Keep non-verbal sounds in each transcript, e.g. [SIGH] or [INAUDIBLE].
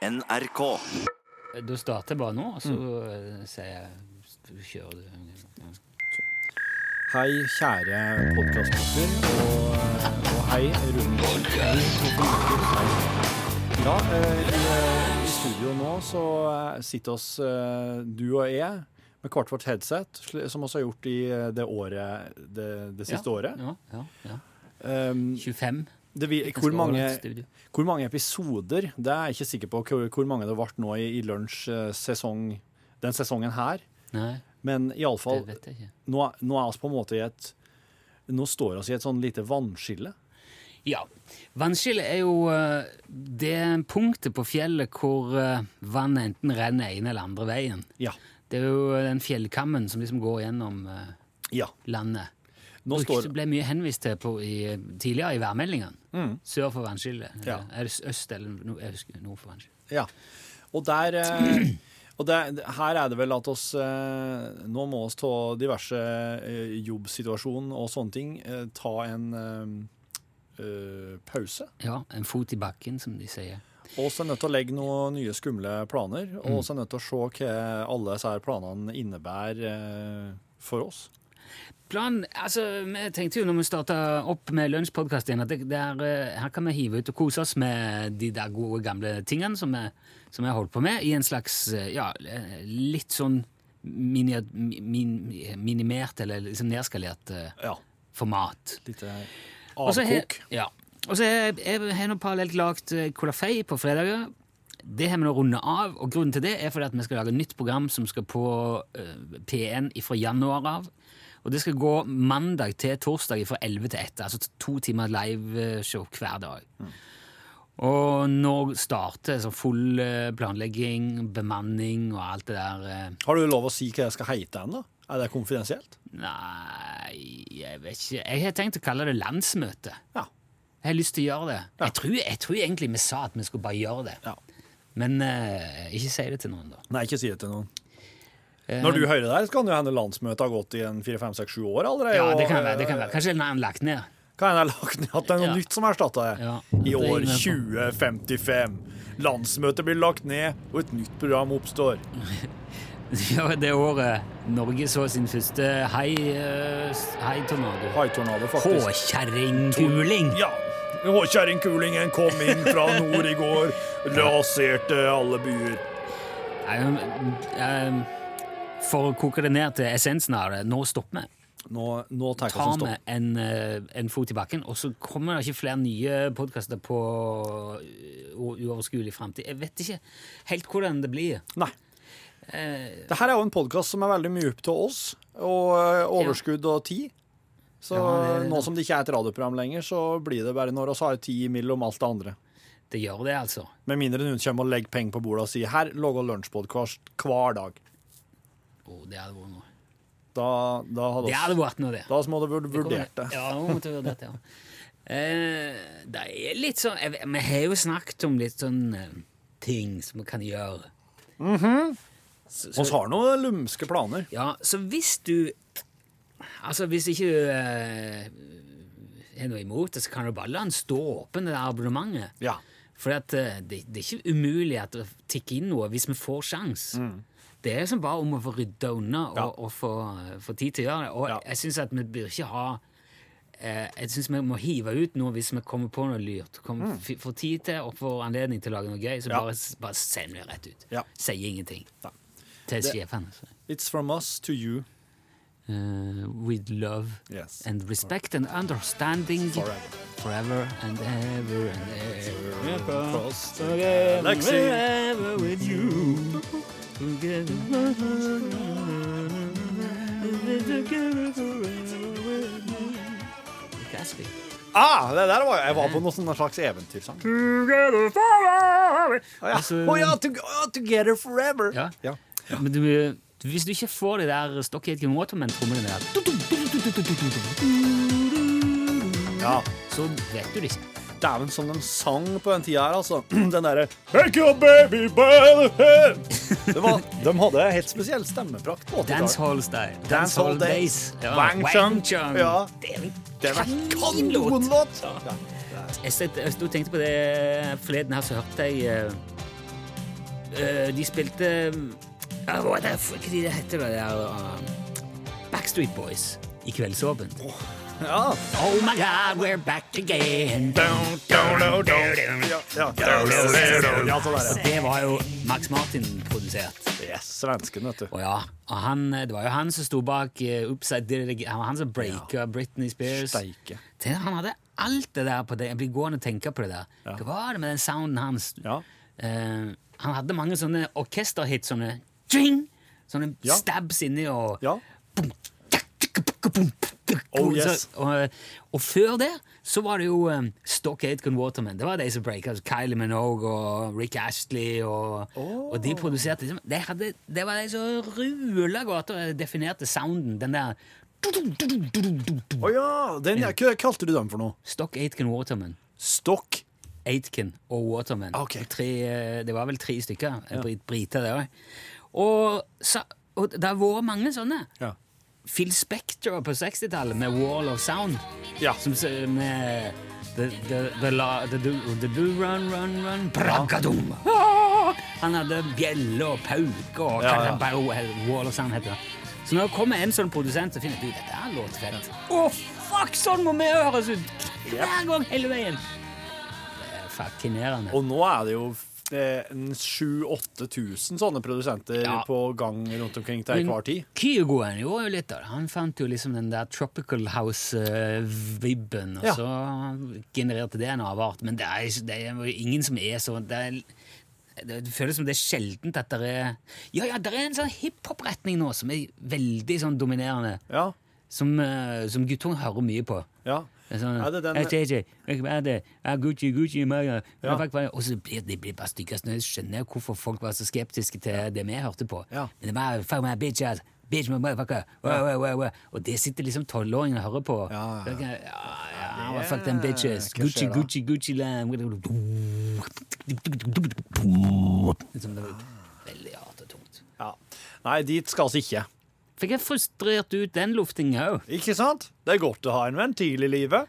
NRK. Da starter jeg bare nå, og så mm. sier jeg Kjører du Hei, kjære podkastlytter, og, og hei, Rune. Ja, eh, i, eh, i studio nå så eh, sitter oss eh, du og jeg med hvert vårt headset, som vi har gjort i eh, det året, det, det siste året. Ja, ja, ja. Um, 25. det, hvor, mange, hvor mange episoder, det er jeg ikke sikker på hvor, hvor mange det ble nå i, i lunsj eh, sesong, den sesongen her. Nei, Men iallfall, nå, nå er vi på en måte i et Nå står vi i et sånn lite vannskille. Ja. Vannskillet er jo eh, det punktet på fjellet hvor eh, vannet enten renner ene eller andre veien. Ja. Det er jo den fjellkammen som liksom går gjennom ja. landet. Nå Brukte, står ble mye henvist til på i, tidligere i værmeldingene. Sør for vannskillet. Mm. Ja. Er øst eller no, husker, nord for vannskillet? Ja. Og der eh, Og det, her er det vel at oss eh, Nå må oss ta diverse jobbsituasjoner jobbsituasjon og sånne ting. Eh, ta en eh, eh, pause. Ja, en fot i bakken, som de sier. Og så er nødt til å legge noen nye skumle planer. Mm. Og så er nødt til å se hva alle disse planene innebærer eh, for oss. Plan, altså, Vi tenkte jo når vi starta opp med Lunsjpodkast igjen, at det, det er, eh, her kan vi hive ut og kose oss med de der gode, gamle tingene som vi, som vi har holdt på med, i en slags eh, ja, eh, litt sånn mini, min, minimert eller liksom nedskalert Ja. format. Har- avkok. Ja. Og så har jeg nå parallelt lagd Colafei på fredager. Det har vi nå runda av, og grunnen til det er fordi at vi skal lage et nytt program som skal på uh, P1 fra januar av. Og det skal gå mandag til torsdag fra 11 til 1, altså to timer liveshow hver dag. Og nå starter så full eh, planlegging, bemanning og alt det der. eh. Har du lov å si hva jeg skal heite ennå? Er det konfidensielt? Nei, jeg vet ikke. Jeg har tenkt å kalle det landsmøte. Ja. Jeg har lyst til å gjøre det. Ja. Jeg, tror, jeg tror egentlig vi sa at vi skulle bare gjøre det. ja. Men uh, ikke si det til noen, da. Nei, ikke si det til noen. Eh, Når du hører det her, så kan jo hende landsmøtet har gått i en 4-5-6-7 år allerede. Ja, det kan være. det kan være. Kanskje den er lagt ned. Kan hende lagt ned at det er noe Ja. nytt som erstatter det. Ja, I år 2055. Landsmøtet blir lagt ned, og et nytt program oppstår. [LAUGHS] Ja, det året Norge så sin første Hei-tornado haitornado. Haitornado, faktisk. Håkjerringkuling! Ja. Håkjerringkulingen kom inn fra nord i går, [LAUGHS] raserte alle byer. Nei, eh, For å koke det ned til essensen av det, nå stopper vi. Nå, nå tar vi en, eh, en fot i bakken, og så kommer det ikke flere nye podkaster på eh, uoverskuelig framtid. Jeg vet ikke helt hvordan det blir. Nei. Eh, Dette er jo en podkast som er veldig mye opp til oss, og eh, overskudd og tid. Så Ja, det det. nå som det ikke er et radioprogram lenger, så blir det bare når vi har tid mellom alt det andre. det gjør det, altså. Med mindre noen kommer og legger penger på bordet og sier her lager lunsjpodkast hver dag. Å, det hadde vært noe. Da, da hadde Det hadde vært noe, det. da må du kommer- vurdert det. Ja, nå måtte vi vurdert det, ja. Eh, det er litt sånn jeg, Vi har jo snakket om litt sånn eh, ting som vi kan gjøre. så, Vi har noen lumske planer. ja, så hvis du Altså, hvis ikke du eh, er noe imot det, så kan du bare la den stå åpen, det der abonnementet. Ja. For eh, det, det er ikke umulig at det tikker inn noe hvis vi får sjans. Det er som bare om å få rydda unna og. Ja. og få, få tid til å gjøre det. Og Ja. jeg syns at vi bør ikke ha eh, Jeg syns vi må hive ut noe hvis vi kommer på noe lurt. Kommer, mm. Får tid til og får anledning til å lage noe gøy, så. Ja. bare, bare send det rett ut. Sier ingenting til sjefen. It's from us to you. Uh, with love Yes. and respect and understanding Forever. forever and ever and ever. Across the galaxy. forever with you. Together, together forever with Ah, det der var Jeg var på noe sånn slags eventyrsang. Together forever. Å ja. Oh, ja, to, oh, Together forever. Ja. Ja. Men du, hvis du ikke får de der Stockhagen Waterman-trommene der, ja. så vet du det ikke. Dæven, som de sang på den tida her, altså. [CLEARS THROAT] Den derre Take your baby by the hand. Det var, de hadde helt spesiell stemmeprakt på 80-tallet. Dancehall-style. Dancehall Days. Wang Chung. Ja. Det er en kanonlåt. Jeg, jeg sto og tenkte på det forleden her, så hørte jeg eh, eh, de spilte uh, Hva er det hva er det heter det der uh, Backstreet Boys i Kveldsåpent. Ja. Oh my God, we're back again. Ja, ja. ja så der, Og det var jo Max Martin produsert. Yes, svensken, vet du. Og ja, og han, det var jo han som sto bak uh, Upside Han var han som breaka Britney Spears. Steike. Tenk, Han hadde alt det der på det. Jeg blir gående og tenke på det der. Hva var det med den sounden hans? Ja. Eh, han hadde mange sånne orkesterhits, sånne jing! Sånne Ja. stabs inni og Ja. Tjak, tjak, boom, [LAUGHS] Oh, så- yes. og, og før det så var det jo um, Stock Aitken Waterman. Det var de som breaka. Altså Kylie Minogue og Rick Ashley. Og, Oh. og de produserte liksom de hadde, Det var de som rula gata og definerte sounden. Den der Å ja, den. Hva kalte du dem for noe? Stock Aitken Waterman. Stokk? Aitken og Waterman. Okay. Tre, eh, det var vel tre stykker. Ja. Briter, det òg. Og, og det har vært mange sånne. Ja. Phil Spector på 60-tallet med Wall of Sound. Ja. Som med The, the, the, la, the, do, the do Run, Run, Run Bragadum. Ah! Han hadde bjelle og pauke og Ja, ja. Wall of Sound heter det. Så når det kommer en sånn produsent så finner ut dette er låter fett Å, fuck, sånn må vi høres ut hver gang hele veien! Det er fascinerende. Og nå er det jo 7000-8000 sånne produsenter Ja. på gang rundt omkring til enhver tid. Kygoen gjorde jo litt av det. Han fant jo liksom den der Tropical House-vibben, og Ja. så genererte det en avart. Men det er, det er jo ingen som er så det, føles som det er sjeldent at det er Ja, ja, det er en sånn hiphop-retning nå som er veldig sånn dominerende. Ja. Som, uh, som guttungen hører mye på. ja. Er sånn, Er det den- «Hey, JJ, hva er det? Gucci, Gucci. Ja. Og så blir de blir bare styggest. jeg skjønner hvorfor folk var så skeptiske til det vi hørte på. Ja. Men det var fuck my bitch ass. Bitch, motherfucker. Wow, wow, wow, wow. Og det sitter liksom tolvåringer og hører på. Ja, ja. Så ja, ja, fuck them bitches. Gucci, skjer? Gucci, Gucci land. Liksom, det var veldig hardt og tungt. ja. Nei, dit skal vi ikke. Fikk jeg frustrert ut den luftinga òg? Ikke sant? Det er godt å ha en ventil i livet.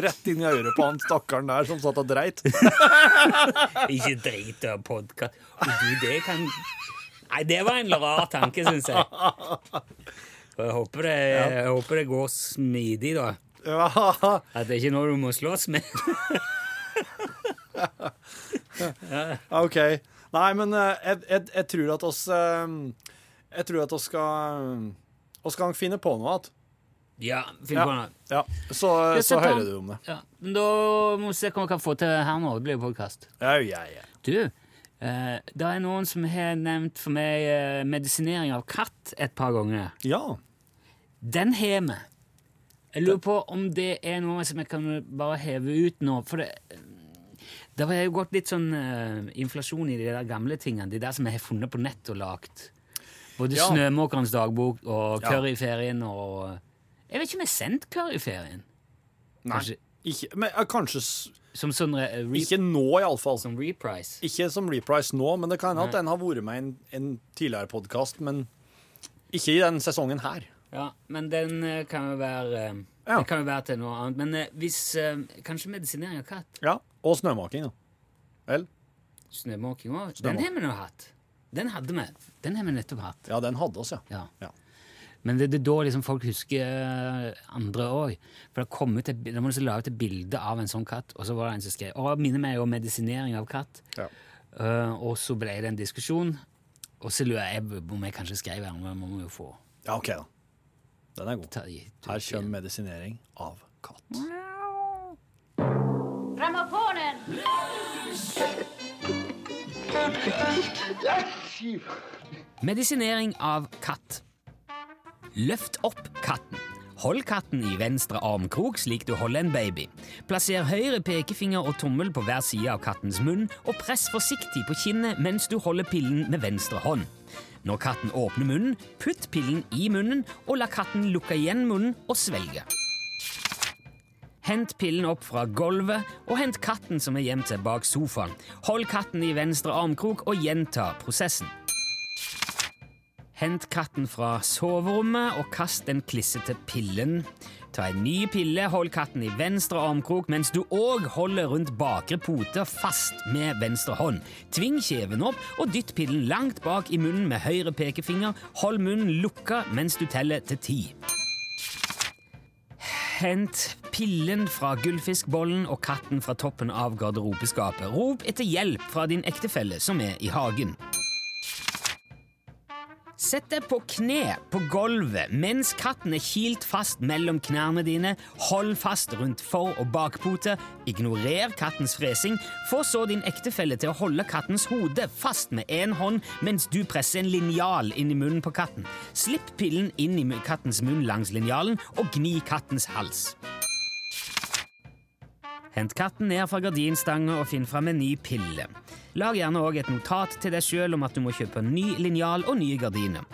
Rett inn i øret på han stakkaren der som satt og dreit. Ikke drit av podkast. Du, det kan Nei, det var en rar tanke, syns jeg. Jeg håper det, jeg håper det går smidig, da. Ja. At det ikke er noe du må slåss med. [LAUGHS] OK. Nei, men eh, jeg, jeg, jeg tror at oss eh, Jeg tror at vi skal Vi skal finne på noe igjen. Ja, finne Ja. på noe. Ja. Så, så hører du om det. Ja, men da må vi se hva vi kan få til her nå. Det blir jo podkast. Ja, ja, ja. Du, eh, det er noen som har nevnt for meg eh, medisinering av katt et par ganger. ja. Den har vi. Jeg lurer på om det er noe som jeg kan bare heve ut nå. For det, det har jo gått litt sånn uh, inflasjon i de der gamle tingene. De der som jeg har funnet på nett og lagt. Både Ja. Snømåkerens dagbok og Curryferien og Jeg vet ikke om jeg har sendt Curryferien. Nei. Kanskje- Ikke, men eh, kanskje Som sånn re, re, Ikke nå, iallfall. som reprise. Ikke som reprise nå, men det kan hende at den har vært med i en, en tidligere podkast. Men ikke i den sesongen her. Ja, men den eh, kan jo være eh, Ja. Det kan jo være til noe annet. Men eh, hvis eh, Kanskje medisinering av katt? Ja, Og snømaking, da. Vel? Snømåking òg? Den har vi nå hatt. Den hadde vi. Den har vi nettopp hatt. Ja, den hadde oss, ja. Ja. Ja. Men det, det er da liksom folk husker eh, andre òg. For det kom ut et, da må du lage et bilde av en sånn katt, og så var det en som skrev Og minner meg om medisinering av katt. Ja. Uh, og så ble det en diskusjon. Og så lurer jeg om jeg kanskje skrev den, men må vi jo få ja, OK, da. Den er god. Her kommer medisinering av katt. Grammofonen! Medisinering av katt. Løft opp katten. Hold katten i venstre armkrok slik du holder en baby. Plasser høyre pekefinger og tommel på hver side av kattens munn, og press forsiktig på kinnet mens du holder pillen med venstre hånd. Når katten åpner munnen, putt pillen i munnen, og la katten lukke igjen munnen og svelge. Hent pillen opp fra gulvet, og hent katten som er gjemt seg bak sofaen. Hold katten i venstre armkrok og gjenta prosessen. Hent katten fra soverommet og kast den klissete pillen. Ta en ny pille, hold katten i venstre armkrok mens du òg holder rundt bakre pote fast med venstre hånd. Tving kjeven opp og dytt pillen langt bak i munnen med høyre pekefinger. Hold munnen lukka mens du teller til ti. Hent pillen fra gullfiskbollen og katten fra toppen av garderobeskapet. Rop etter hjelp fra din ektefelle som er i hagen. Sett deg på kne på gulvet mens katten er kilt fast mellom knærne dine. Hold fast rundt for- og bakpote. Ignorer kattens fresing. Få så din ektefelle til å holde kattens hode fast med én hånd mens du presser en linjal inn i munnen på katten. Slipp pillen inn i kattens munn langs linjalen og gni kattens hals. Hent katten ned fra gardinstanga og finn fram en ny pille. Lag gjerne òg et notat til deg sjøl om at du må kjøpe ny linjal og nye gardiner.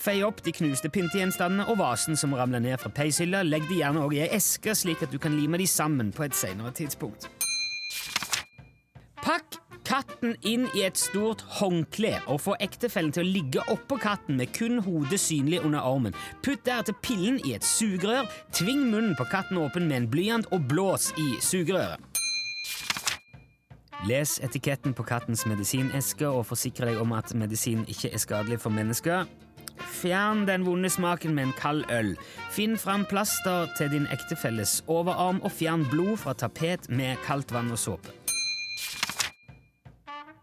Fei opp de knuste pyntegjenstandene og vasen som ramler ned fra peishylla. Legg de gjerne òg i ei eske, slik at du kan lime de sammen på et senere tidspunkt. Pakk katten inn i et stort håndkle og få ektefellen til å ligge oppå katten med kun hodet synlig under armen. Putt deretter pillen i et sugerør, tving munnen på katten åpen med en blyant og blås i sugerøret. Les etiketten på kattens medisineske og forsikre deg om at medisin ikke er skadelig for mennesker. Fjern den vonde smaken med en kald øl. Finn fram plaster til din ektefelles overarm, og fjern blod fra tapet med kaldt vann og såpe.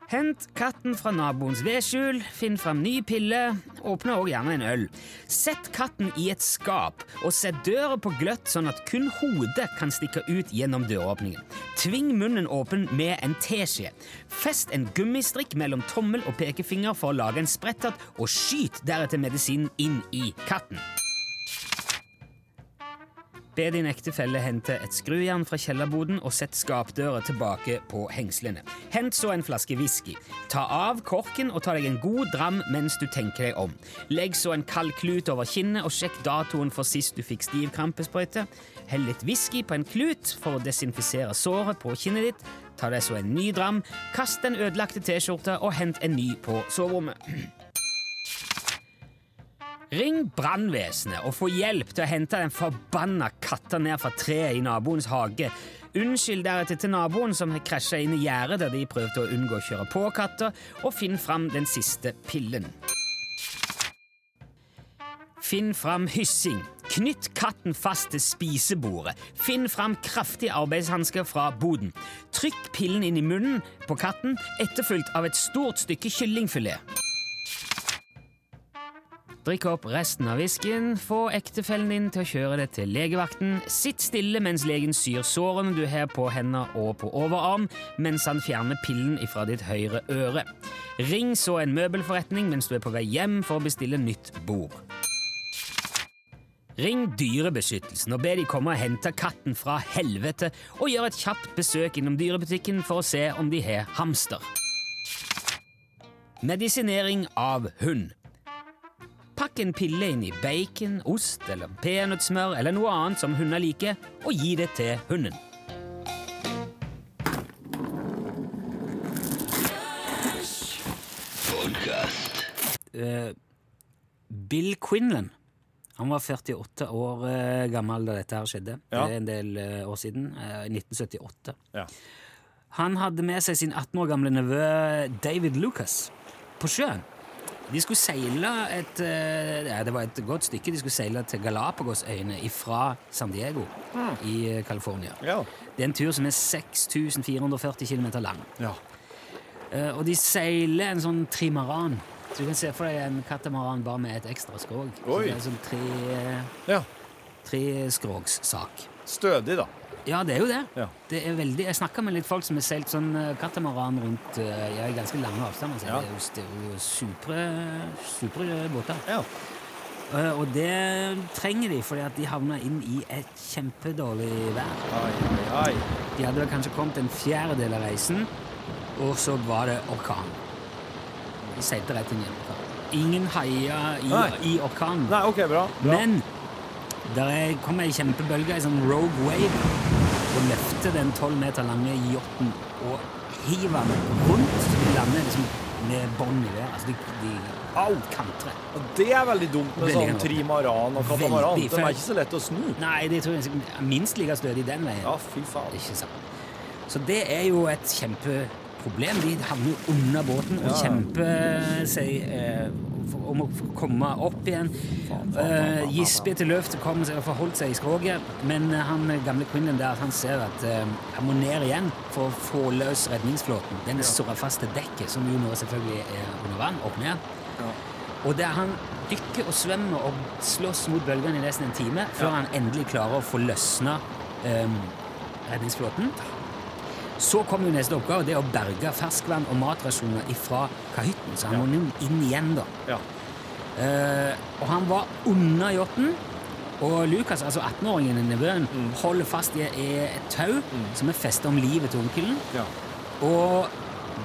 Hent katten fra naboens vedskjul, finn fram ny pille, åpne også gjerne en øl. Sett katten i et skap, og sett døra på gløtt sånn at kun hodet kan stikke ut gjennom døråpningen. Tving munnen åpen med en teskje. Fest en gummistrikk mellom tommel og pekefinger for å lage en sprettert, og skyt deretter medisinen inn i katten. Be din ektefelle hente et skrujern fra kjellerboden og sett skapdøra tilbake på hengslene. Hent så en flaske whisky. Ta av korken og ta deg en god dram mens du tenker deg om. Legg så en kald klut over kinnet og sjekk datoen for sist du fikk stiv krampesprøyte. Hell litt whisky på en klut for å desinfisere såret på kinnet ditt. Ta deg så en ny dram, kast den ødelagte T-skjorta og hent en ny på soverommet. Ring brannvesenet og få hjelp til å hente den forbanna katta ned fra treet i naboens hage. Unnskyld deretter til naboen som har krasja inn i gjerdet der de prøvde å unngå å kjøre på katta, og finn fram den siste pillen. Finn fram hyssing. Knytt katten fast til spisebordet. Finn fram kraftige arbeidshansker fra boden. Trykk pillen inn i munnen på katten, etterfulgt av et stort stykke kyllingfilet. Drikk opp resten av whiskyen, få ektefellen din til å kjøre det til legevakten. Sitt stille mens legen syr sårene du har på hender og på overarm, mens han fjerner pillen ifra ditt høyre øre. Ring så en møbelforretning mens du er på vei hjem for å bestille nytt bord. Ring Dyrebeskyttelsen og be de komme og hente katten fra helvete, og gjør et kjapt besøk innom dyrebutikken for å se om de har hamster. Medisinering av hund. Pakk en pille inn i bacon, ost eller peanøttsmør eller noe annet som hunder liker, og gi det til hunden. Eh, Bill Quinlan han var 48 år eh, gammel da dette her skjedde. Ja. Det er en del eh, år siden. eh, I 1978. Ja. Han hadde med seg sin 18 år gamle nevø David Lucas på sjøen. De skulle seile et eh, ja, Det var et godt stykke. De skulle seile til Galapagosøyene fra San Diego i eh, California. Ja. Det er en tur som er 6440 km lang. ja. Eh, og de seiler en sånn trimaran. Så du kan se for deg en katamaran bare med et ekstra skrog. Så det er en sånn tre, ja. treskrogssak. Stødig, da. Ja, det er jo det. Ja. det er veldig, jeg snakka med litt folk som har seilt sånn eh, katamaran rundt eh, ja, i ganske lange avstander. Ja. Det er jo, det er jo supre, supre båter. Ja. Eh, og det trenger de, fordi at de havna inn i et kjempedårlig vær. Oi, oi. De hadde vel kanskje kommet en fjerdedel av reisen, og så var det orkan. De seilte rett inn i en orkan. Ingen haia i, i orkanen. Nei, ok, bra. bra. Men der er, kom ei kjempebølge, ei sånn rogue wave, og løfter den tolv meter lange yachten og hiver den rundt. Så de lander liksom med bånd i været. Altså, de, de Au! kantrer. Og det er veldig dumt med sånn trimaran og katamaran. Den De er ikke så lett å snu. Nei, det tror jeg er minst like stødig den veien. Ja, fy faen. Ikke sant. Så det er jo et kjempeproblem. De havner jo under båten og Ja. kjemper seg eh, om å komme opp igjen. Eh, Gispe til løft kom seg og forholdt seg i skroget, men eh, han gamle Quinlan der, han ser at eh, han må ned igjen for å få løs redningsflåten. Den er surra fast til dekket, som jo nå selvfølgelig er under vann, opp ned. Ja. Og der han dykker og svømmer og slåss mot bølgene i nesten en time før han endelig klarer å få løsna eh, redningsflåten. Så kom jo neste oppgave, det å berge ferskvann og matrasjoner ifra kahytten. Så han må nå inn igjen, da. Ja. Eh, og han var under yachten. Og Lukas, altså 18-åringen i nevøen, holder fast i, et tau som er festa om livet til onkelen. Ja. Og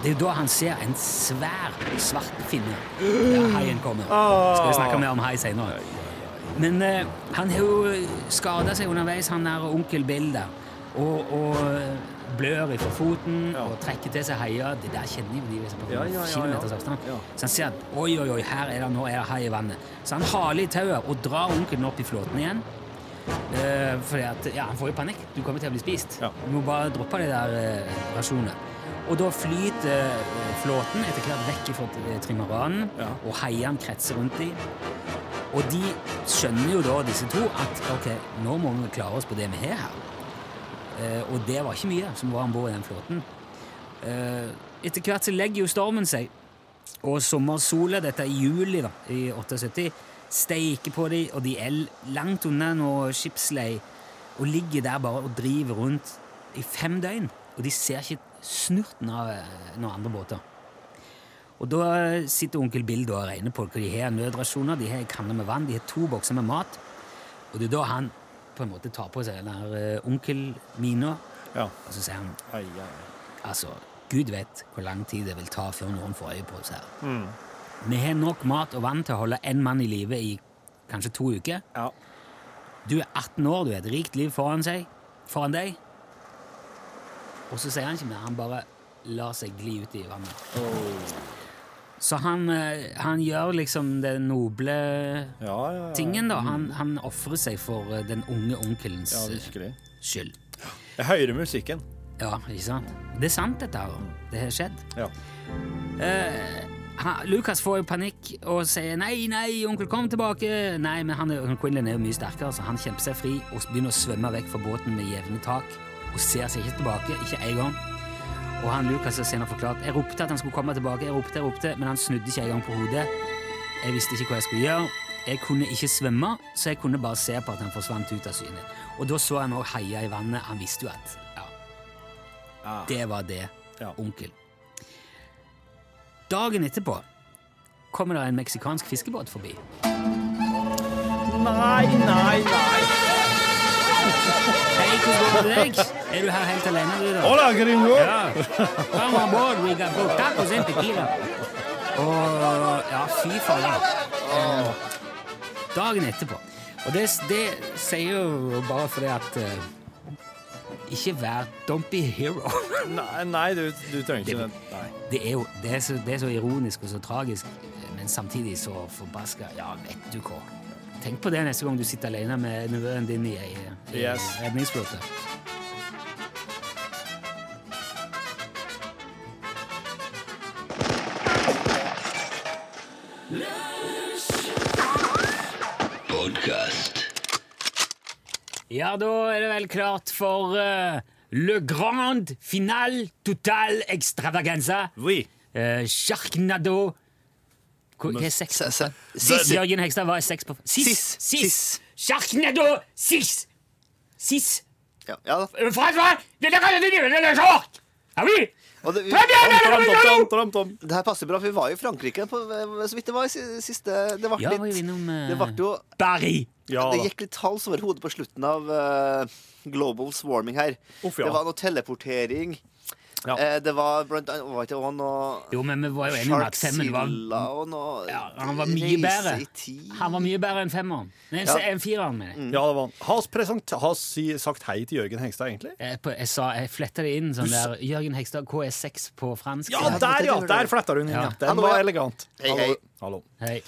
det er da han ser en svær svart finne. Ja, haien kommer. Skal vi snakke mer om hai senere. Men eh, han har jo skada seg underveis, han der onkel Bill der. Og, og blør ifra foten Ja. og trekker til seg haier. Det der kjenner jo de liksom på Ja, ja, kilometers avstand. Så han ser at oi, oi, oi, her er det, nå er det hai i vannet. Så han haler i tauet og drar onkelen opp i flåten igjen. Eh, fordi at, ja, Han får jo panikk. Du kommer til å bli spist. Du må bare droppe de der eh, rasjonene. Og da flyter eh, flåten etter hvert vekk fra eh, trimaranen, og haiene kretser rundt dem. Og de skjønner jo da, disse to, at ok, nå må vi klare oss på det vi har her. Eh, og det var ikke mye som var om bord i den flåten. Eh, etter hvert så legger jo stormen seg, og sommersola, dette er i juli da, i 78, steiker på dem, og de er langt unna noe skipslei og ligger der bare og driver rundt i fem døgn. Og de ser ikke snurten av eh, noen andre båter. Og da sitter onkel Bill da og regner på hva de har av nødrasjoner. De har kanne med vann, de har to bokser med mat. Og det er da han på en måte tar på seg den her onkel onkelmina, Ja. og så sier han Ai, ai. altså, Gud vet hvor lang tid det vil ta før noen får øye på oss her. Mm. Vi har nok mat og vann til å holde én mann i live i kanskje to uker. Ja. Du er 18 år, du har et rikt liv foran, seg, foran deg. Og så sier han ikke mer, han bare lar seg gli ut i vannet. Så han, eh, han gjør liksom den noble Ja, ja, tingen, da. Han, han ofrer seg for eh, den unge onkelens Ja, eh, skyld. Jeg hører musikken. Ja, ikke sant? Det er sant, dette her. Det har skjedd. Ja. Eh, han, Lucas får jo panikk og sier 'nei, nei, onkel, kom tilbake'. Nei, men han, Quinlan er jo mye sterkere, så han kjemper seg fri og begynner å svømme vekk fra båten med jevne tak. Og ser seg ikke tilbake, ikke en gang. Og han Lukas har senere forklart Jeg ropte at han skulle komme tilbake, jeg ropte, jeg ropte, men han snudde ikke en gang på hodet. Jeg visste ikke hva jeg skulle gjøre. Jeg kunne ikke svømme, så jeg kunne bare se på at han forsvant ut av syne. Og da så han òg heia i vannet. Han visste jo at ja, Ah. det var det, Ja. onkel. Dagen etterpå kommer det en meksikansk fiskebåt forbi. Nei, nei, nei. Hei, hvordan går det med deg? Er du her helt alene, du, da? Hola, gringo! Ja. Come on board, we got both tacos and tequila. Og ja, fy faen. Eh, Dagen etterpå. Og det, det sier jo bare fordi at eh, Ikke vær Don't be hero. [LAUGHS] Nei, nei du, du trenger ikke det. Nei. Det er jo det er så, det er så ironisk og så tragisk, men samtidig så forbaska Ja, vet du hva. Tenk på det neste gang du sitter alene med nevøen din i ei i Yes. redningsflåte. Ja, da er det vel klart for uh, Le Grand Final Total Extravaganza. Oui. Uh, Sharknado Hva er seks på? Se- se- Sis! Jørgen Hegstad, hva er seks på? Sis! Sis. Sis! Sis. Sharknado! Sis! Sis! Ja, ja da. Eh! Det! Og vi, Tom, tom, tom, her passer bra, for vi var jo i Frankrike på, så vidt det var i siste Det ble Ja, litt innom uh, Det ble jo Paris. Ja Det gikk litt hals over hodet på slutten av uh, Global Swarming her. Uff, ja. Det var noe teleportering. Ja. Eh, det var blant annet var ikke også noe Jo, men vi var jo enige om at femmeren var Sharkzilla og noe ja, Han var mye bedre. Han var mye bedre enn femmeren. Nei, Ja. en fireren, mener jeg. Ja, det var han. Har vi present- har vi sagt hei til Jørgen Hengstad, egentlig? Jeg, på, jeg, sa, jeg fletta det inn sånn der Jørgen Hengstad KS6 på fransk. Ja, der, ja! Der fletta hun inn. Ja. Den Hallo, var ja. elegant. Hei, hei. Hallo. Hei.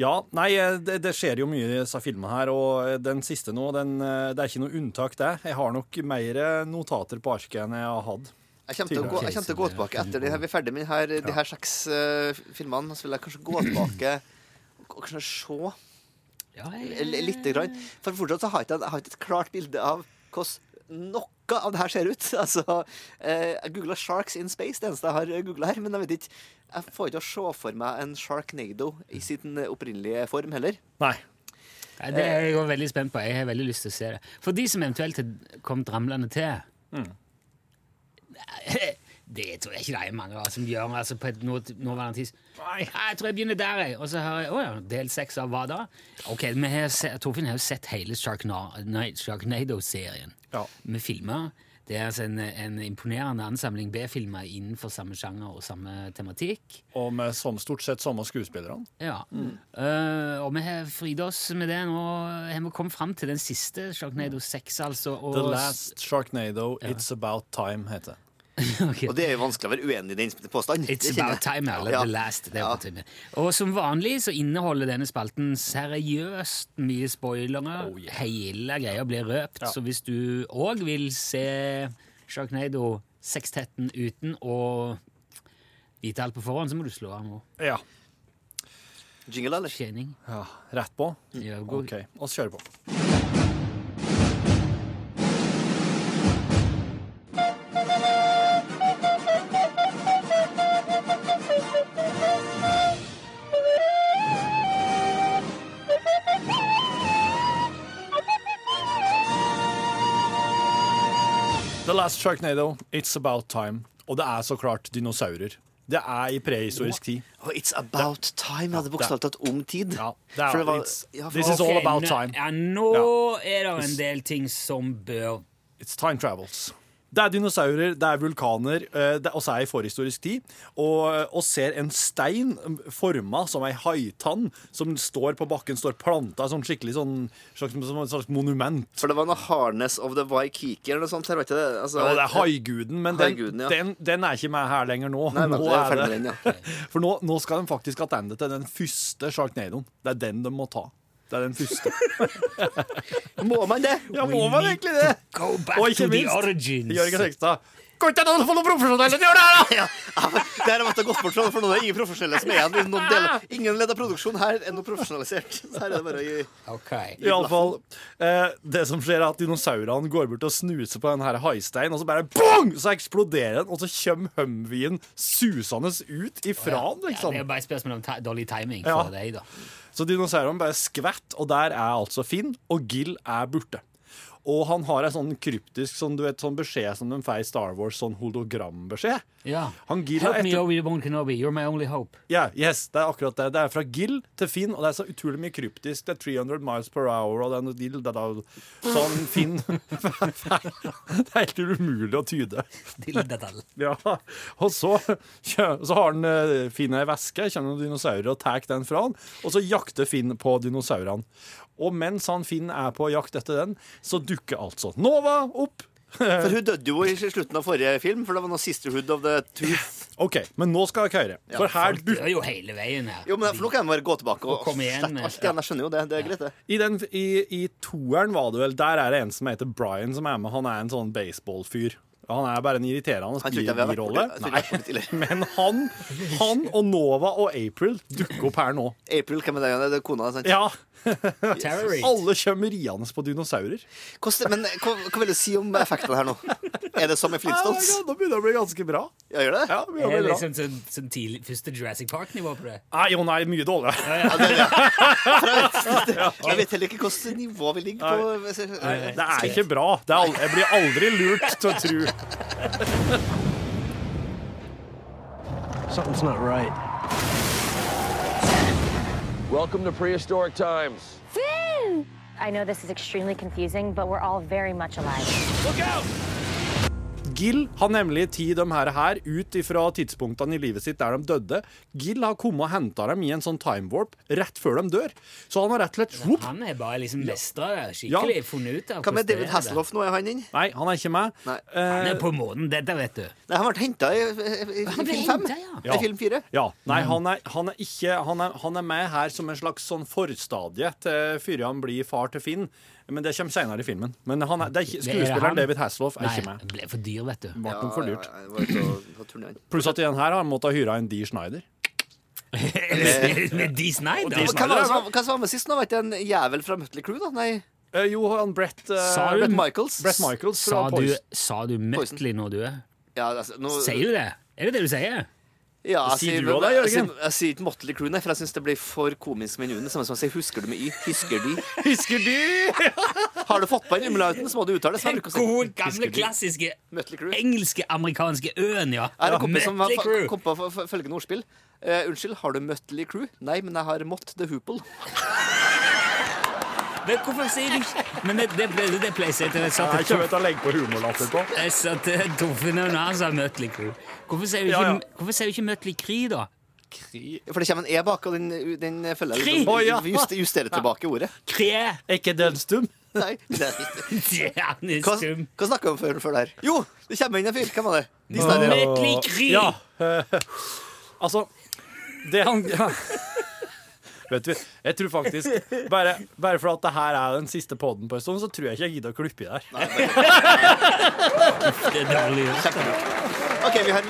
Ja, nei, eh, det, det skjer jo mye i disse filmene her, og den siste nå, den, eh, det er ikke noe unntak, det. Jeg har nok mer notater på arket enn jeg har hatt. Jeg kommer, til å gå, jeg kommer til å gå tilbake etter de her, vi er ferdig med de her, de her seks uh, filmene. Så vil jeg kanskje gå tilbake og kanskje se Ja, lite grann. For fortsatt så har jeg ikke, jeg har ikke et klart bilde av hvordan noe av det her ser ut. [LAUGHS] Altså, eh, jeg googla 'Sharks in Space', det eneste jeg har googla her. Men jeg vet ikke Jeg får ikke å se for meg en Sharknado i sin opprinnelige form heller. Nei. Nei, det er jeg veldig spent på. Jeg har veldig lyst til å se det. For de som eventuelt har kommet ramlende til Det tror jeg ikke det er mange som gjør altså på et nå- nåværende tidspunkt. Jeg tror jeg begynner der, jeg. Og så hører jeg Å ja, del seks av hva da? Ok, vi har se, Torfinn har jo sett hele Sharknado-serien Ja. med filmer. Det er altså en, en imponerende ansamling B-filmer innenfor samme sjanger og samme tematikk. Og med som, stort sett samme skuespillerne. Ja. Eh, og vi har fridd oss med det. Nå har vi kommet fram til den siste Sharknado 6, altså. Og, The Last Sharknado, It's About Time, heter det. [LAUGHS] Ok. Og det er jo vanskelig å være uenig i den påstanden. It's about time, eller Ja. the last. Det er Ja. Og som vanlig så inneholder denne spalten seriøst mye spoilere. Oh, yeah. Hele greia blir røpt, Ja. så hvis du òg vil se Sharknado sekstetten uten å vite alt på forhånd, så må du slå av nå. Ja. Jingle, eller? Tjening. ja. Rett på? Ja, god. OK, vi kjører på. Last Sharknado, It's About Time. Og det er så klart dinosaurer. Det er i prehistorisk tid. Oh, it's about time. Jeg hadde bokstavelig talt om tid. Ja, det er, For det var- ja, this is all about time. Ja, nå er det en del ting som bør It's time travels. Det er dinosaurer, det er vulkaner, eh, det også er i forhistorisk tid. Og, og ser en stein forma som ei haitann som står på bakken, står planta sånn skikkelig sånn slags, som et slags monument. For det var noe Harness of the Waikiki eller noe sånt. her, var ikke det? Altså, Ja, det er haiguden, men den, Haiguden, ja. den, den er ikke med her lenger nå. Nei, nå den, ja. [LAUGHS] For nå, nå skal de faktisk attende til den første sjarknadoen. Det er den de må ta. Det er den første. [LAUGHS] Må man det? Ja, må man egentlig det? Go back Og ikke minst, origins. Jørgen Hegstad. Går ikke noen få noen profesjonelle til å gjøre det her, da! Ja, ja, det her måtte gått bort fra, for nå er det ingen profesjonelle som er igjen. Ingen ledd av produksjon her er noe profesjonalisert. Så her er det bare å gi Ok. I alle fall, eh, Det som skjer, er at dinosaurene går bort og snuser på den her haisteinen, og så bare bong! Så eksploderer den, og så kommer Humveen susende ut ifra den, Ja, liksom. det er bare et spørsmål om dårlig timing Ja. for deg, da. Så dinosaurene bare skvett, og der er altså Finn, og Gill er borte. Og han har en sånn kryptisk sånn, du vet, sånn beskjed som de får i Star Wars, sånn hologrambeskjed. Ja. Help me. Obi-Wan Kenobi. You're my only hope. Ja, yes, det er akkurat det. Det er fra Gill til Finn, og det er så utrolig mye kryptisk. Det er 300 miles per hour, og noe dill, det er sånn Finn [LAUGHS] Det er helt umulig å tyde. Ja, og så, så har han eh, Finn ei veske, kjenner noen dinosaurer og tar den fra han, og så jakter Finn på dinosaurene. Og mens han Finn er på jakt etter den, så dukker altså Nova opp. [LAUGHS] For hun døde jo i slutten av forrige film, for det var noe Sisterhood of the Tooth. [LAUGHS] OK, men nå skal dere høre. For her Folk dør jo hele veien her. Jo, men for nå kan jeg bare gå tilbake og, Og komme igjen slette med- alt igjen. Jeg skjønner jo det. Det er greit, det. I, den, i, I toeren var det vel Der er det en som heter Brian som er med. Han er en sånn baseballfyr. Han er bare en irriterende birolle. [LAUGHS] Men han, han og Nova og April dukker opp her nå. April, hvem er det? Det er kona, sant? Ja, [LAUGHS] Terrorist. Alle kommer riende på dinosaurer. Hvordan, men hva, hva vil du si om effektene her nå? Er det som i Ja, Flintstones? Nå begynner det å bli ganske bra. Ja, gjør det? Ja, det Er det liksom sånn, sånn tidlig, første Jurassic Park-nivå på det? Nei, jo, nei, mye dårligere. Ja, ja. Jeg, vet, [LAUGHS] jeg vet heller ikke hvilket nivå vi ligger på. Nei, Det er ikke bra. Det er, aldri, jeg blir aldri lurt til å tro [LAUGHS] Something's not right. Welcome to prehistoric times. Finn! I know this is extremely confusing, but we're all very much alive. Gill har nemlig tatt de her, her ut fra tidspunktene i livet sitt der de døde. Gill har kommet og henta dem i en sånn time warp rett før de dør. Så han har rett og slett whoop, Han er bare liksom mestra det skikkelig. Funnet ut av Hva med David. Hasselhoff nå? Er han inn? Nei, han er ikke med. Nei. Han Eh, er på månen, dette vet du. Nei, han ble henta i, i, i, Han film fem. ja. I film fire. ja. Nei, han er, han er ikke han er, han er med her som en slags sånn forstadie til før han blir far til Finn. Men det kommer senere i filmen. Men han er, det er ikke, Det er skuespilleren David Hasselhoff er Nei, ikke med. det ble for dyr, vet du. Ble ja, for dyrt. Ja. Pluss at igjen her har han måttet hyre en Dee Schneider. [LAUGHS] Med Dee Schneider? Hva, hva, som var med sist? nå? Var ikke en jævel fra Mutley Crew? da? Nei, Eh, jo, han Brett eh, Sa du- Brett Michaels. Brett Michaels Sa du, sa du Mötley når du er? Ja, altså, nå, Sier du det? Er det det du sier? Ja, jeg Sier du òg det, Jørgen? Jeg sier ikke Motley Crew, nei, for jeg syns det blir for komisk med en Samme som å si 'husker du med y'. Husker de? [LAUGHS] Husker du? [LAUGHS] Har du fått på en umlauten, så må du uttale det. gode, gamle, klassiske engelske, amerikanske øen, ja. Jeg har en kompis som kom på følgende ordspill. Uh, unnskyld, har du Mötley Crew? Nei, men jeg har Mott the Hoople. [LAUGHS] Men hvorfor sier du ikke Men det, det, det ble jeg til jeg satt Jeg kommer til å legge på humorlatter på. Jeg satte Torfinn og han sa Mötley Crüe. Hvorfor sier du ikke, Ja, ja. Hvorfor sier du ikke Mötley Crüe, da? For det kommer en E bak, og den, den følger jeg Krig! liksom, Å, ja. [LAUGHS] just, justerer tilbake ordet. Kre? Er ikke den stum? Nei, det er ikke. [LAUGHS] Hva, stum. hva snakka vi om før, før der? Jo, det kommer inn en fyr. Hvem var det? De. Mötley Crüe! Ja. eh, [LAUGHS] altså Det han ja. Vet du, jeg tror faktisk Bare, bare for at det her er den siste poden på en stund, så tror jeg ikke jeg gidder å klippe i der. [LAUGHS] Det er dårlig. OK, vi har,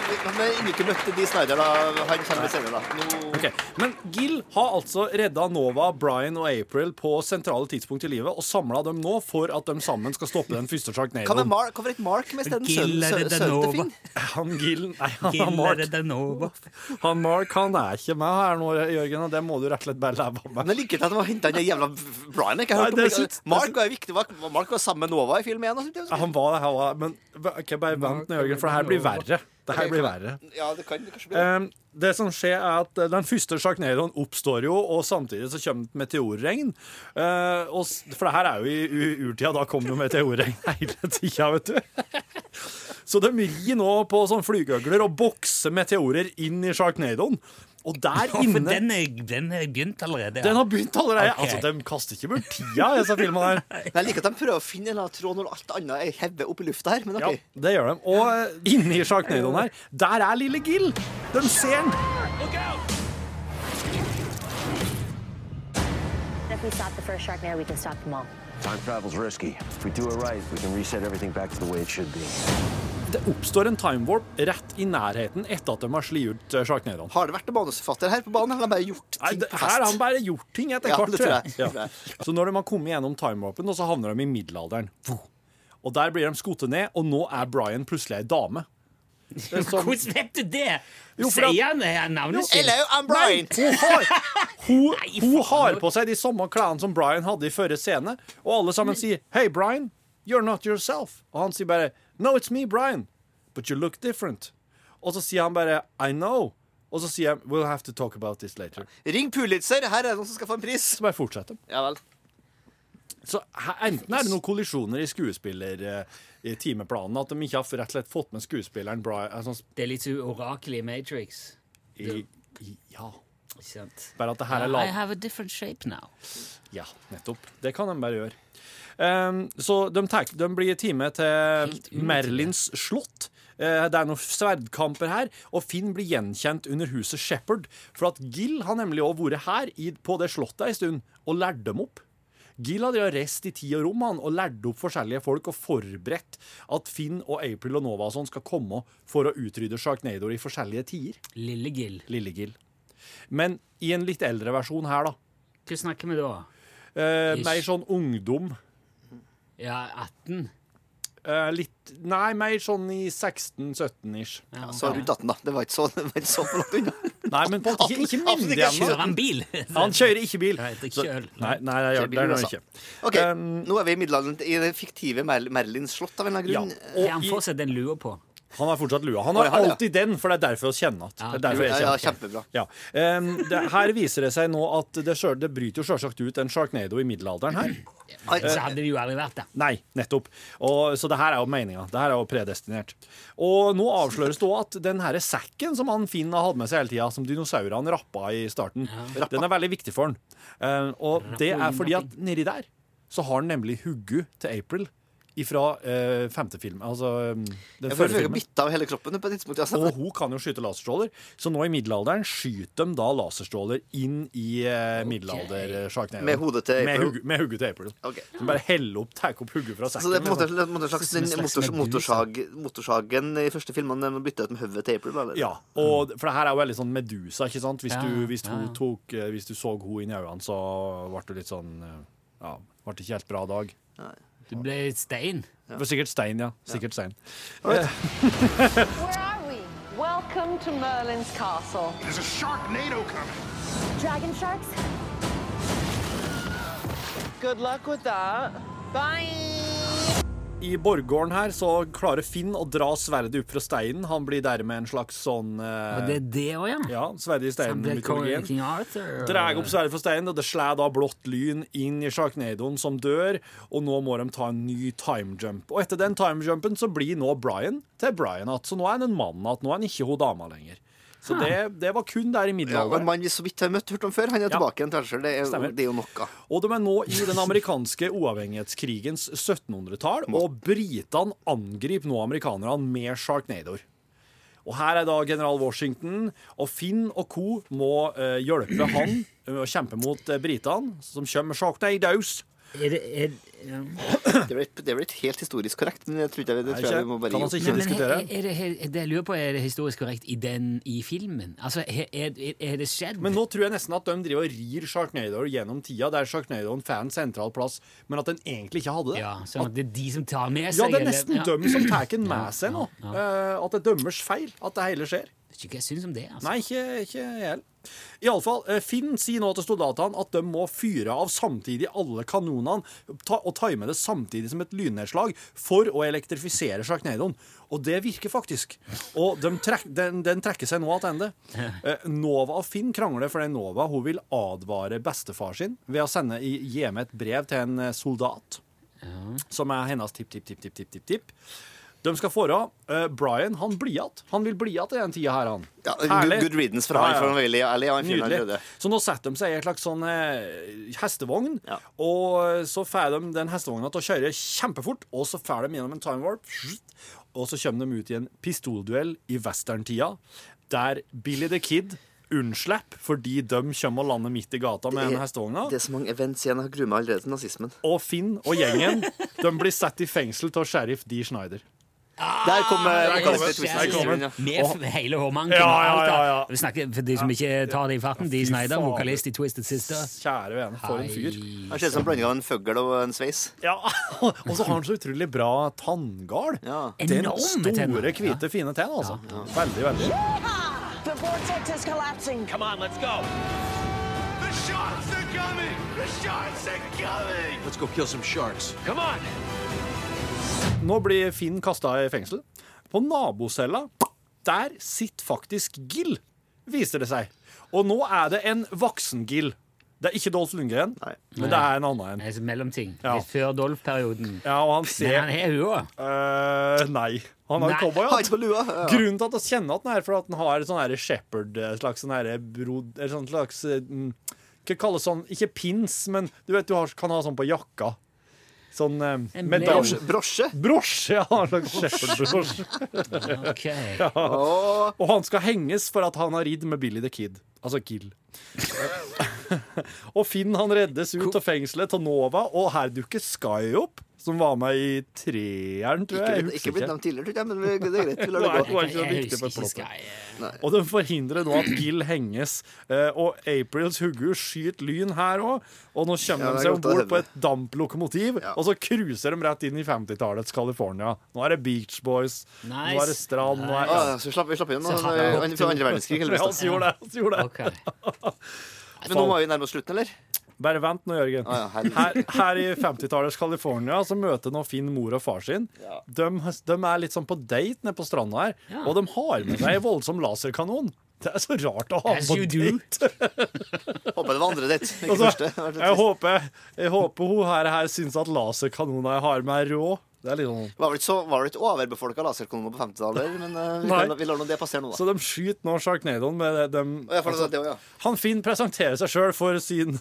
vi ikke møtt De Snyder, da. Han kommer senere, da. No. Okay. Men Gill har altså redda Nova, Brian og April på sentrale tidspunkt i livet og samla dem nå for at de sammen skal stoppe den første. Mark? Hvorfor ikke Mark med er det sønnen til Finn? Han Gill Nei, han, Gill er Mark, Danova. han Mark han er ikke med her nå, Jørgen, og det må du rett og slett bare leve med. Men jeg liker ikke at de har henta den jævla Brian. Ikke Nei, det det. Mark var viktig. Mark var sammen med Nova i film 1. og sånt, Ja, Han var det, han var Men okay, bare vent nå, Jørgen, for det her blir verre. Det her blir verre. Ja, det kan kanskje bli. Um, det som skjer er at eh, Den første sjarknadoen oppstår jo, og samtidig så kommer det meteorregn. Uh, og, for det her er jo i urtida. Da kommer jo meteorregn [LAUGHS] hele tida, vet du. Så de rir nå på sånn flygøgler og bokser meteorer inn i sjarknadoen. Og der [LAUGHS] Ja, inne den er, den er begynt allerede. Den har begynt allerede. Okay. Altså, De kaster ikke bort tida, disse filmene her. [LAUGHS] Jeg liker at de prøver å finne en tråd når alt annet er hevet opp i lufta her. Men Ja, det gjør de. Og eh, inni sjarknøydoen her, der er lille Gill. De ser den. If we stop the first Sharknado, we can stop them all. Time travel's risky. If we do it right, we can reset everything back to the way it should be. Det oppstår en time warp rett i nærheten etter at de har slitt ut eh. Har det vært en manusforfatter her på banen, eller har de bare gjort Nei, det, på her har han bare gjort ting etter Ja, hvert. tror jeg. Ja. Det tror jeg. Så når de har kommet gjennom time warpen, så havner de i middelalderen. Og der blir de skutt ned, og nå er Brian plutselig ei dame. Som- Hvordan vet du det? Jo, Sier han navnet sitt? Hello, I'm Brian. [LAUGHS] Hun har, hun, Nei, hun har på seg de samme klærne som Brian hadde i forrige scene, og alle sammen sier 'Hey, Brian, you're not yourself'. Og han sier bare 'No, it's me, Brian, but you look different'. Og så sier han bare 'I know'. Og så sier jeg 'We'll have to talk about this later'. Ring Pulitzer, her er det noen som skal få en pris. Så bare fortsetter. Ja vel. Så enten er det noen kollisjoner i skuespiller eh, i timeplanen, at de ikke har rett og slett fått med skuespilleren Brian altså, Det er litt så orakel i Matrix. i, i, Ja. Ikke sant? Bare at det her er I lav... have a different shape now. Ja, nettopp. Det kan de bare gjøre. Um, så de, tek, de blir time til Merlins slott. Uh, det er noen sverdkamper her, og Finn blir gjenkjent under huset Shepherd. For at Gill har nemlig også vært her i, på det slottet en stund og lært dem opp. Gill hadde reist i tid og rom han, og lært opp forskjellige folk og forberedt at Finn og April og Nova og sånn skal komme for å utrydde Sharknado i forskjellige tider. Lille Gil. Lille Gil. Men i en litt eldre versjon her, da. Hva snakker vi da? Eh, mer sånn ungdom. Ja, 18? Eh, litt Nei, mer sånn i 16-17-ish. Ja, Så rundt 18, da. Det var ikke så, det var ikke så langt unna. Nei, men på, ikke, ikke myndig ennå. Kjører han bil? Han kjører ikke bil. Nei, det er kjøl. Nei, nei, jeg gjør, det er han altså. ikke. OK, Um, nå er vi i middelalderen i det fiktive Mer Merlins slott av en eller annen Ja. grunn. Ja. Og han får seg den lua på? Han har fortsatt lua. Han har ja. alltid den, for det er derfor vi kjenner at. Ja, Ja, ja. Ja. Det, her viser det seg nå at det, selv, det bryter jo selvsagt ut en sharknado i middelalderen her. Så hadde det jo aldri vært det. Nei, nettopp. Og, så det her er jo meninga. Det her er jo predestinert. Og nå avsløres det òg at den her sekken som han Finn har hatt med seg hele tida, som dinosaurene rappa i starten, den er veldig viktig for han. Um, og det er fordi at nedi der så har han nemlig huggu til April ifra eh, femte film. Altså um, den Jeg førre føler jeg har filmen. bytta av hele kroppen på et tidspunkt. Altså. Og hun kan jo skyte laserstråler, så nå i middelalderen skyter de da laserstråler inn i eh, middelalder-sharknadoen. Med hodet til Med, April. med hugget til April. Okay. Så bare heller opp, tar opp hugget fra sekken. Så det er på en måte, liksom. en slags slags motors, motorsag, motorsagen i første filmen den bytta ut med hodet til April? Eller? Ja, og for det her er jo veldig sånn Medusa, ikke sant? Hvis Ja, du, hvis ja, hun tok eh, Hvis du så henne inn i øynene, så ble det litt sånn eh, Ja, ble det ikke helt bra dag. Du ble stein. Det var sikkert stein, ja. Sikkert stein. [LAUGHS] Where are we? Welcome to Merlin's castle. There's a shark Sharknado coming. Dragon sharks? Good luck with that. Bye. I borggården her så klarer Finn å dra sverdet opp fra steinen. Han blir dermed en slags sånn eh, Og det er det òg, ja. Ja, sverdet i steinen-mytologien. Arthur. Drar opp sverdet fra steinen, og det slår da blått lyn inn i sjarknadoen, som dør, og nå må de ta en ny timejump. Og etter den timejumpen så blir nå Brian til Brian igjen, så nå er han en mann igjen. Nå er han ikke hun dama lenger. Så det, det var kun der i Ja, en mann vi så vidt har møtt hørt om før, han er Ja. tilbake igjen til seg. Det, er jo- det er jo noe. Og de er nå i den amerikanske uavhengighetskrigens 1700-tall, og britene angriper nå amerikanerne med sharknadoer. Og her er da general Washington, og Finn og co. må eh, hjelpe han med å kjempe mot eh, britene, som kommer med sharknadoes. Er det, er, ja. Det er blitt- det er blitt helt historisk korrekt, men jeg tror ikke det, det tror jeg vi må bare kan gi opp. ikke Men, er, er det, er det jeg lurer på, er det historisk korrekt i den i filmen? Altså, er, er, er det skjedd? Men nå tror jeg nesten at de driver og rir Sharknado gjennom tida, der Sharknado er en sentral plass, men at den egentlig ikke hadde det. ja, sånn at det er de som tar med seg Ja, det er eller- nesten ja. dem som tar den med seg nå. Uh, at det er dømmers feil at det hele skjer. Vet ikke hva jeg syns om det. Altså. Nei, ikke, ikke jeg heller. Iallfall, eh, Finn sier nå til soldatene at de må fyre av samtidig alle kanonene ta, og time det samtidig som et lynnedslag for å elektrifisere sjarknadoen. Og det virker faktisk. Og de trekk, den, den trekker seg nå tilbake. [LAUGHS] Eh, Nova og Finn krangler fordi Nova hun vil advare bestefar sin ved å sende med et brev til en soldat, soldat, som er hennes tipp-tipp-tipp-tipp-tipp-tipp. De skal fora. Eh, Brian han blir igjen. Han vil bli igjen i den tida her, han. Ja, Herlig. good, riddance fra Ja, han, ja. for han veldig ærlig. Han Nydelig. Så nå setter de seg i en slags sånn eh, hestevogn, Ja. og så får de den hestevogna til å kjøre kjempefort, og så får de gjennom en time warp, og så kommer de ut i en pistolduell i westerntida, der Billy the Kid unnslipper fordi de kommer og lander midt i gata med den hestevogna. Det er så mange events igjen. Jeg gruer meg allerede til nazismen. Og Finn og gjengen de blir satt i fengsel av sheriff D. Schneider. Der kommer ja. Med hele hårmanken Ja, og ja, ja, ja. Vi snakker, for de som ikke tar det i farten, de Fy Snyder, vokalist i Twisted Sister. Kjære vene, for en fyr. Han ser ut som en blanding av en fugl og en sveis. Ja, [LAUGHS] Og så har han så utrolig bra tanngard. Ja. Den store, hvite, fine tenn, altså. Veldig, veldig. The vortex is collapsing. Come on, let's go. The sharks are coming! The sharks are coming! Let's go kill some sharks. Come on! Nå blir Finn kasta i fengsel. På nabocella, der sitter faktisk Gill, viser det seg. Og nå er det en voksen Gill. Det er ikke Dolf Lundgren, Nei. men det er en annen en. Det er mellomting. Ja. Litt før Dolf-perioden. Ja, og han Men ser han har hun òg. Øh, Nei. Han har cowboyhatt. Ja. Grunnen til at vi kjenner at den er for at den har et sånn her shepherd slags sånn brod... Eller sånn slags mm, Hva kalles sånn Ikke pins, men du vet du har, kan ha sånn på jakka. Sånn eh, En medalje. Brosje. Brosje! Ja, en slags shepherd-brosje. Ok. Og Og han skal henges for at han har ridd med Billy the Kid. Altså Kill. [LAUGHS] og Finn han reddes ut av fengselet til Nova, og her dukker Sky opp, som var med i treeren, tror jeg. ikke, ikke blitt nevnt tidligere, tror jeg, men vi- det er greit. Vi lar det [LAUGHS] Nei. gå. var ikke så Jeg husker ikke. Sky. Og de forhindrer nå at Gill henges. eh, Og Aprils hugger skyter lyn her òg. Og nå kommer Ja, de seg om bord på et damplokomotiv, Ja. og så cruiser de rett inn i 50-tallets California. Nå er det Beach Boys, nå er det strand nå er, Ah, så slapp, vi slapp inn nå. Fra andre verdenskrig, Ja, vi gjorde det. vi gjorde det. Okay. [LAUGHS] Men nå må vi nærme oss slutten, eller? Bare vent nå, Jørgen. Her, her i 50-tallets California så møter nå Finn mor og far sin. De, de er litt sånn på date nede på stranda her, Ja. og de har med seg en voldsom laserkanon. Det er så rart å ha As på you do. date. [LAUGHS] Håper det var andre ditt, ikke Altså, første. jeg, håper, jeg håper hun her, her syns at laserkanoner jeg har med, er rå. Det er litt sånn Var vel ikke, så, var ikke overbefolka laserkanoner på 50-tallet, men uh, vi, vi lar nå det passere nå, da. Så de skyter nå Sharknadoen med dem det, altså, ja. Han Finn presenterer seg sjøl for sin,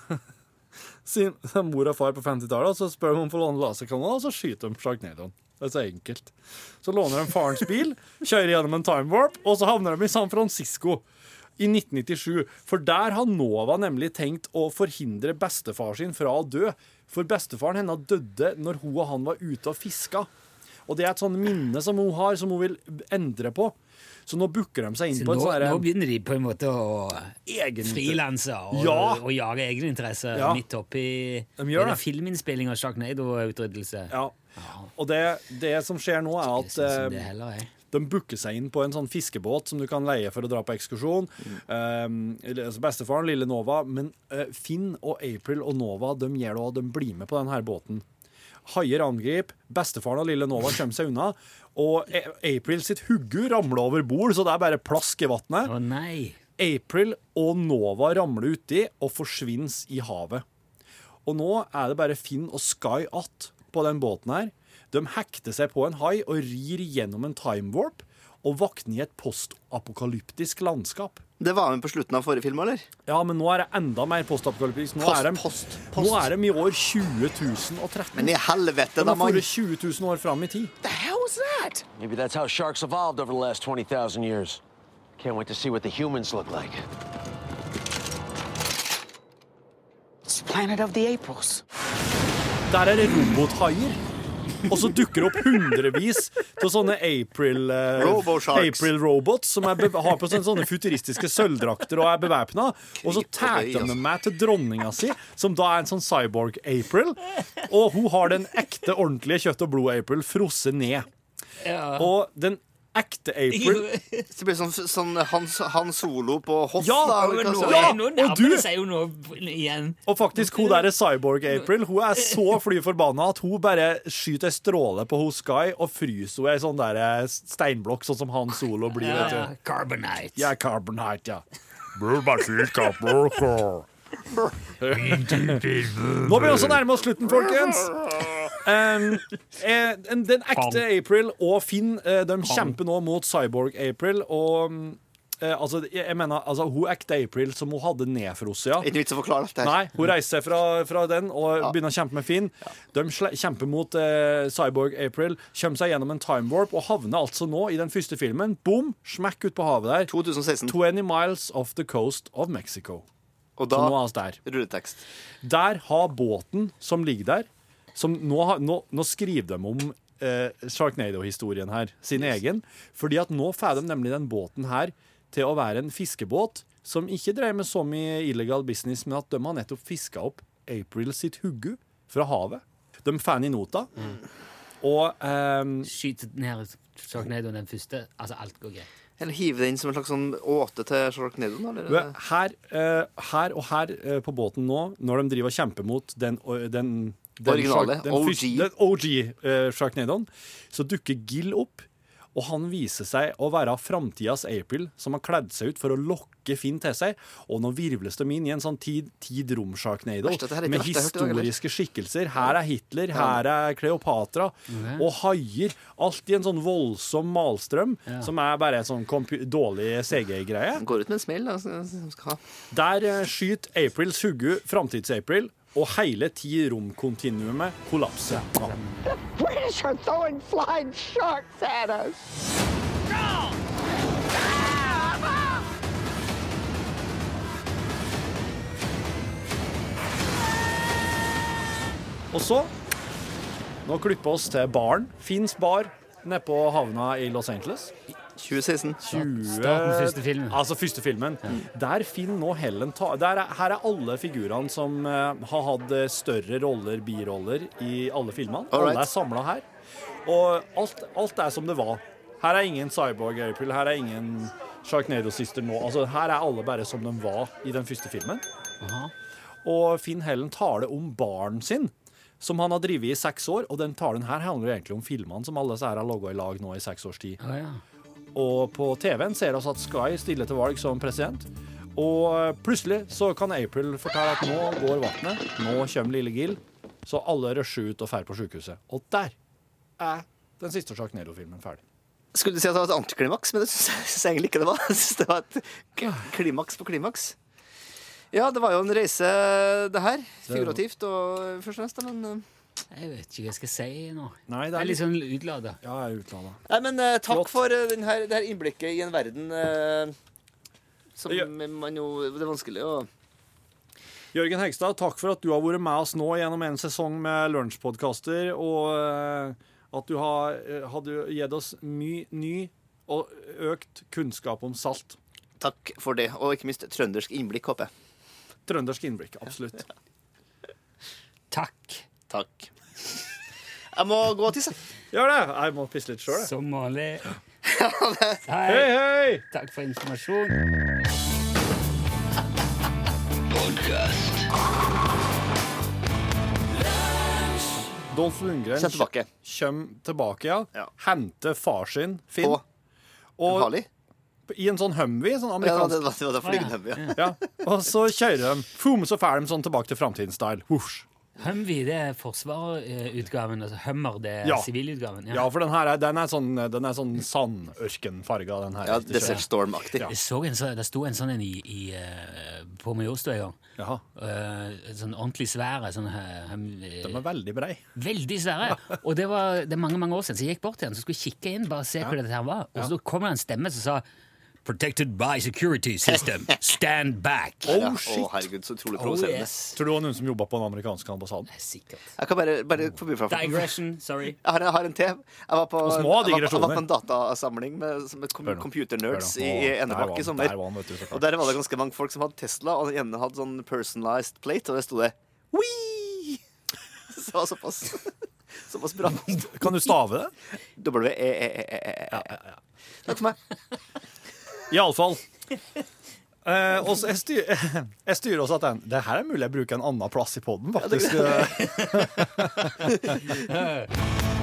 sin mor og far på 50-tallet, og så spør de om å få låne laserkanoner, og så skyter de Sharknadoen. Det er så enkelt. Så låner de farens bil, [LAUGHS] kjører gjennom en time warp, og så havner de i San Francisco i 1997. For der har Nova nemlig tenkt å forhindre bestefar sin fra å dø. For bestefaren hennes døde når hun og han var ute og fiska. Og det er et sånt minne som hun har, som hun vil endre på. Så nå booker de seg inn Så på en sånn nå begynner de på en måte å frilanse og, Ja. og jage egeninteresse Ja. midt oppi De gjør det. filminnspilling av Sharknado-utryddelse. Ja. Og det, det som skjer nå, er at jeg eh, det heller er. de booker seg inn på en sånn fiskebåt som du kan leie for å dra på ekskursjon. Um, altså bestefaren, lille Nova. Men uh, Finn og April og Nova de gjør det, og de blir med på denne båten. Haier angriper, bestefaren og lille Nova kommer seg unna. Og April sitt hugge ramler over bord, så det er bare plask i vannet. Å nei! April og Nova ramler uti og forsvinner i havet. Og nå er det bare Finn og Sky att på den båten her. De hekter seg på en hai og rir gjennom en time warp og våkne i et postapokalyptisk landskap. Det var med på slutten av forrige film, eller? Ja, men nå er det enda mer postapokalyptisk. Nå, Post, er de- post, nå er de i år 20.013. Men i helvete, da, har De har 20 000 år fram i tid. The hell was that? Maybe that's how sharks evolved over the last 20,000 years. Can't wait to see what the humans look like. It's Planet of the Apes. Der er det robothaier. Og så dukker det opp hundrevis av sånne April eh, Robo-sharks. April robots som er har på sånne, sånne futuristiske sølvdrakter og er bevæpna. Og så tæter tar de altså. dem til dronninga si, som da er en sånn cyborg-April. Og hun har den ekte, ordentlige kjøtt og blod-April frosset ned. Og den ekte April [LAUGHS] Så det blir sånn, sånn han, han Solo på hoff, Ja, da. Men nå, Ja, nå og du- seg jo nå igjen. Og faktisk, hun der er cyborg-April Hun er så [LAUGHS] fly forbanna at hun bare skyter ei stråle på hos Sky og fryser henne i sånn der eh, steinblokk, sånn som Han Solo blir. vet Ja, du. Carbonite. Ja, Carbonite, ja. Nå begynner vi også å nærme oss slutten, folkens. Um, eh, den ekte April og Finn eh, de kjemper nå mot Cyborg-April. Og mm, eh, altså, jeg mener, altså, hun ekte April som hun hadde nedfrosset, ja. Ikke vits å forklare alt det her. Nei, hun reiser fra, fra den og begynner å kjempe med Finn. De sle- kjemper mot eh, Cyborg April, kommer seg gjennom en time warp og havner altså nå i den første filmen. Boom! Smekk ut på havet der. 2016. 20 miles off the coast of Mexico. Og Så da nå er vi der. rulletekst. Der har båten som ligger der som nå, har, nå, nå skriver de om eh, Sharknado-historien her, sin egen. Fordi at nå får de nemlig den båten her til å være en fiskebåt som ikke dreier med så mye illegal business, men at de har nettopp fiska opp April sitt huggu fra havet. De får den i nota. Og ehm, Skyt ned Sharknado den første. Altså, alt går greit. Eller hive det inn som en slags sånn åte til Sharknado? Her, eh, her og her eh, på båten nå, når de driver og kjemper mot den, den, den Originale, den OG. første- Den OG eh, Sharknadoen, så dukker Gill opp. Og han viser seg å være framtidas April, som har kledd seg ut for å lokke Finn til seg. Og nå virvles de inn i en sånn tid, tid med historiske skikkelser. Her er Hitler, her er Kleopatra. Og haier. Alt i en sånn voldsom malstrøm, som er bare en sånn dårlig CG-greie. Går ut med en smell, da. ha. Der eh, skyter Aprils huggu framtids-April, og hele ti-rom-kontinuumet kollapser. Ja. British are throwing flying sharks at us. Og så Nå klipper vi oss til baren. Fins bar nede på havna i Los Angeles. 2016. 20... Statens første film. Altså første filmen. Der finner nå Helen ta der er, Her er alle figurene som uh, har hatt eh, større roller, biroller, i alle filmene. Alright. Alle er samla her. Og alt, alt er som det var. Her er ingen Cyborg April, her er ingen Sharknado Sister nå. Altså, her er alle bare som de var i den første filmen. Og Finn Helen taler om barn sin, som han har drevet i seks år. Og den talen her handler jo egentlig om filmene som alle disse her har laga i lag nå i seks års tid. Ja, ja. Og på TV-en ser vi at Sky stiller til valg som president. Og plutselig så kan April fortelle at nå går vannet, nå kommer lille Gill. Så alle rusher ut og drar på sykehuset. Og der er den siste Sharknado-filmen ferdig. Skulle du si at det var et antiklimaks, men det syns [LAUGHS] jeg egentlig ikke det var. Jeg synes det var et klimaks på klimaks. Ja, det var jo en reise, det her. Figurativt og først og fremst, men eh, Jeg vet ikke hva jeg skal si nå. Nei, Jeg er litt sånn utlada. Ja, jeg er utlada. Nei, men uh, takk Flott. for uh, denne, det her innblikket i en verden uh, som Ja. man jo Det er vanskelig å Jørgen Hegstad, takk for at du har vært med oss nå gjennom en sesong med lunsjpodkaster, og at du har hadde gitt oss mye ny og økt kunnskap om salt. Takk for det, og ikke minst trøndersk innblikk, håper jeg. Trøndersk innblikk, absolutt. [LAUGHS] Takk. Takk. Jeg må gå og tisse. Gjør det! Jeg må pisse litt sjøl, jeg. Som vanlig. Hei, Hei. hei! Takk for informasjon. Dolph Lundgren Kjem tilbake. Kjem tilbake, ja. Ja. Henter far sin, Finn, På og Harley. i en sånn Humvee, sånn Ja, det var amerikansk det, det var det flygende høvet, ja. ja. Og så kjører de, foom, så fæl de sånn tilbake til framtidens style. Whoosh. Humvee det er forsvarutgaven. Altså Hummer det er Ja. sivilutgaven. Ja, for den her er, den er sånn, den er sånn sandørkenfarga, den her. Ja, Desert? Storm-aktig. Jeg så en, så, det sto en sånn en i, i, eh, på Majorstua en gang. Jaha. Eh, sånn ordentlig svære. Sånn, hum- De er veldig brei. Veldig svære. Og det var det er mange mange år siden, så jeg gikk bort til den så skulle jeg kikke inn, bare se hva dette her var. Og så kom det en stemme som sa Protected by security system. [LAUGHS] Stand back. Oh, shit. Å, herregud, så utrolig Oh, provoserende. yes. Tror du det var noen som jobba på den amerikanske ambassaden? Sikkert. Jeg kan bare, bare forbi fra Digression, sorry. Jeg har, jeg har en til. Jeg var på, Og små jeg var, jeg digresjoner. var på en datasamling med, med kom, Hør nå. computernerds Hør i, nå. i Å, der Enebakk var i han, sommer. der var han, vet du, så klart. og der var det ganske mange folk som hadde Tesla, og den ene hadde sånn personalized plate, og der sto det Wii! [LAUGHS] Så det var såpass, [LAUGHS] såpass bra. Kan du stave det? W-E-E-E-E. Takk for meg. Iallfall. Eh, og jeg, styr, [LAUGHS] jeg styrer også at den, det her er mulig jeg bruker en annen plass i poden, faktisk. [LAUGHS] [LAUGHS]